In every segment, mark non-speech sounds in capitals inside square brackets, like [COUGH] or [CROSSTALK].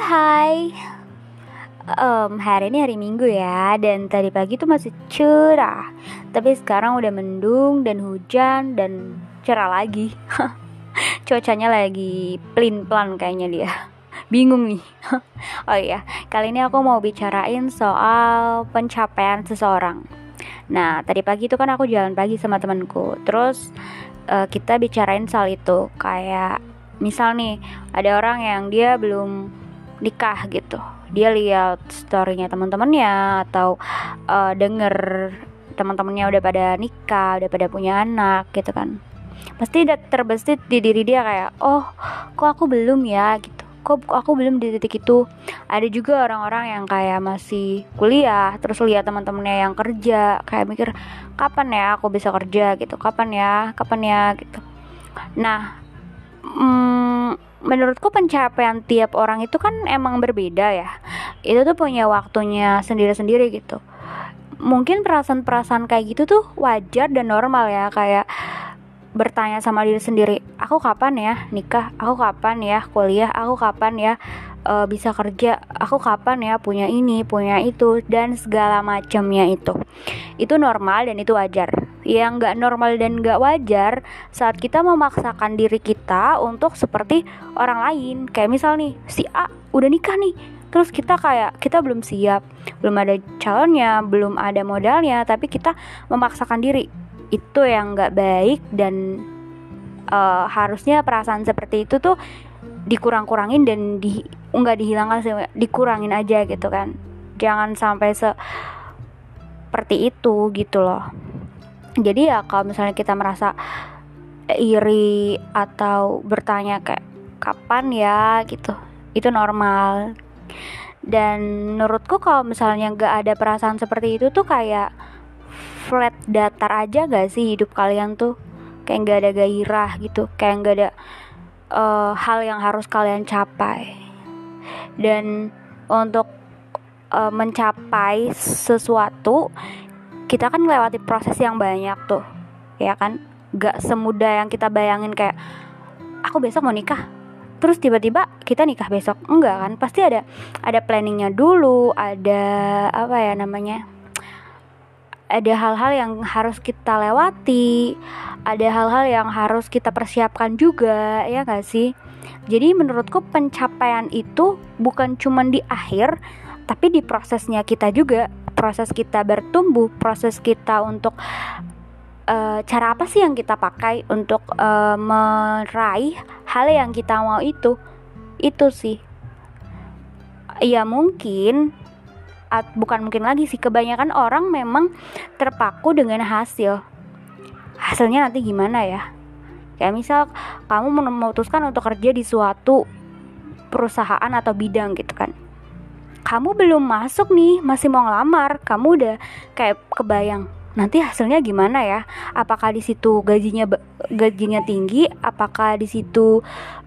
hai. Um, Hari ini hari Minggu ya Dan tadi pagi tuh masih cerah. Tapi sekarang udah mendung dan hujan dan cerah lagi. [LAUGHS] Cuacanya lagi plin-plan kayaknya dia. Bingung nih. [LAUGHS] Oh iya, kali ini aku mau bicarain soal pencapaian seseorang. Nah, tadi pagi itu kan aku jalan pagi sama temanku. Terus uh, kita bicarain soal itu. Kayak misal nih ada orang yang dia belum nikah gitu. Dia lihat storynya teman-temannya atau uh, denger teman-temannya udah pada nikah udah pada punya anak gitu kan. Pasti udah terbesit di diri dia kayak oh kok aku belum ya? gitu. Kok aku belum di titik itu? Ada juga orang-orang yang kayak masih kuliah terus lihat teman-temannya yang kerja kayak mikir kapan ya aku bisa kerja? gitu. Kapan ya? Kapan ya? gitu. Nah hmm, menurutku pencapaian tiap orang itu kan emang berbeda ya. Itu tuh punya waktunya sendiri-sendiri gitu. Mungkin perasaan-perasaan kayak gitu tuh wajar dan normal ya kayak bertanya sama diri sendiri aku kapan ya nikah? Aku kapan ya kuliah? Aku kapan ya uh, bisa kerja? Aku kapan ya punya ini punya itu? Dan segala macamnya itu. Itu normal dan itu wajar yang nggak normal dan nggak wajar saat kita memaksakan diri kita untuk seperti orang lain. Kayak misal nih si A udah nikah nih terus kita kayak kita belum siap belum ada calonnya belum ada modalnya tapi kita memaksakan diri. Itu yang nggak baik dan uh, harusnya perasaan seperti itu tuh dikurang-kurangin dan di nggak dihilangkan sih dikurangin aja gitu kan. Jangan sampai seperti itu gitu loh jadi ya kalau misalnya kita merasa iri atau bertanya kayak kapan ya? gitu itu normal. Dan menurutku kalau misalnya nggak ada perasaan seperti itu tuh kayak flat datar aja gak sih hidup kalian tuh? Kayak nggak ada gairah gitu kayak nggak ada uh, hal yang harus kalian capai. Dan untuk uh, mencapai sesuatu kita kan melewati proses yang banyak tuh ya kan? Gak semudah yang kita bayangin kayak aku besok mau nikah. Terus tiba-tiba kita nikah besok? Enggak kan? Pasti ada ada planningnya dulu ada apa ya namanya ada hal-hal yang harus kita lewati, ada hal-hal yang harus kita persiapkan juga, ya gak sih? Jadi menurutku pencapaian itu bukan cuma di akhir, tapi di prosesnya kita juga, proses kita bertumbuh, proses kita untuk uh, cara apa sih yang kita pakai untuk uh, meraih hal yang kita mau itu, itu sih. Ya mungkin bukan mungkin lagi sih kebanyakan orang memang terpaku dengan hasil. Hasilnya nanti gimana ya? Kayak misal kamu memutuskan untuk kerja di suatu perusahaan atau bidang gitu kan kamu belum masuk nih masih mau ngelamar. Kamu udah kayak kebayang nanti hasilnya gimana ya? Apakah di situ gajinya gajinya tinggi? Apakah di situ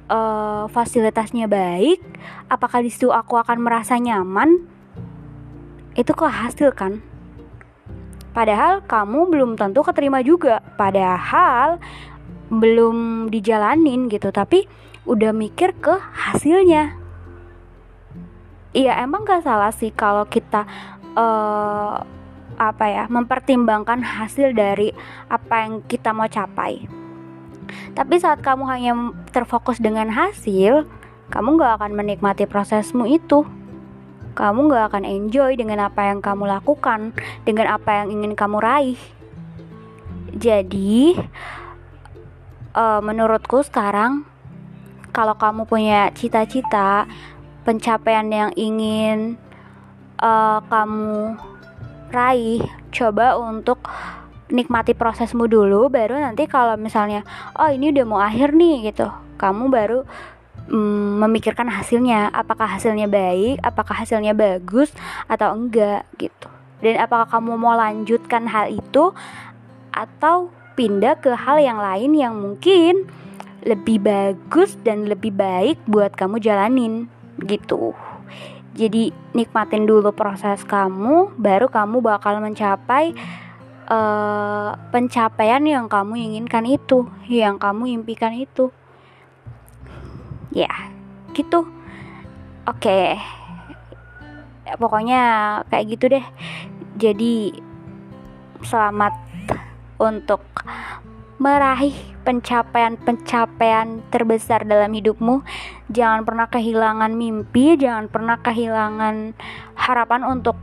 uh, fasilitasnya baik? Apakah di situ aku akan merasa nyaman? Itu kok hasil kan? Padahal kamu belum tentu keterima juga. Padahal belum dijalanin gitu tapi udah mikir ke hasilnya iya emang gak salah sih kalau kita uh, apa ya mempertimbangkan hasil dari apa yang kita mau capai tapi saat kamu hanya terfokus dengan hasil kamu gak akan menikmati prosesmu itu kamu gak akan enjoy dengan apa yang kamu lakukan, dengan apa yang ingin kamu raih. Jadi, uh, menurutku sekarang, kalau kamu punya cita-cita, pencapaian yang ingin uh, kamu raih, coba untuk nikmati prosesmu dulu baru nanti kalau misalnya oh ini udah mau akhir nih gitu. Kamu baru mm, memikirkan hasilnya. Apakah hasilnya baik apakah hasilnya bagus atau enggak gitu. Dan apakah kamu mau lanjutkan hal itu atau pindah ke hal yang lain yang mungkin lebih bagus dan lebih baik buat kamu jalanin gitu. Jadi nikmatin dulu proses kamu baru kamu bakal mencapai uh, pencapaian yang kamu inginkan itu yang kamu impikan itu. Ya gitu. Oke. Okay. pokoknya kayak gitu deh. Jadi selamat untuk meraih pencapaian-pencapaian terbesar dalam hidupmu. Jangan pernah kehilangan mimpi, jangan pernah kehilangan harapan untuk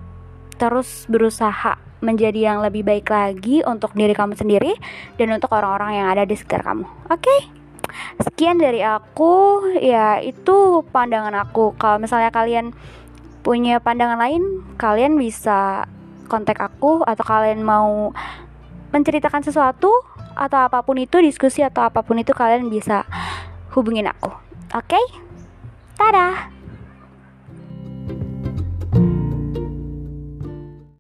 terus berusaha menjadi yang lebih baik lagi untuk diri kamu sendiri dan untuk orang-orang yang ada di sekitar kamu. Oke? Okay? Sekian dari aku, ya itu pandangan aku. Kalau misalnya kalian punya pandangan lain, kalian bisa kontak aku atau kalian mau menceritakan sesuatu atau apa pun itu diskusi atau apa pun itu kalian bisa hubungin aku. Oke? Okay? Dadah.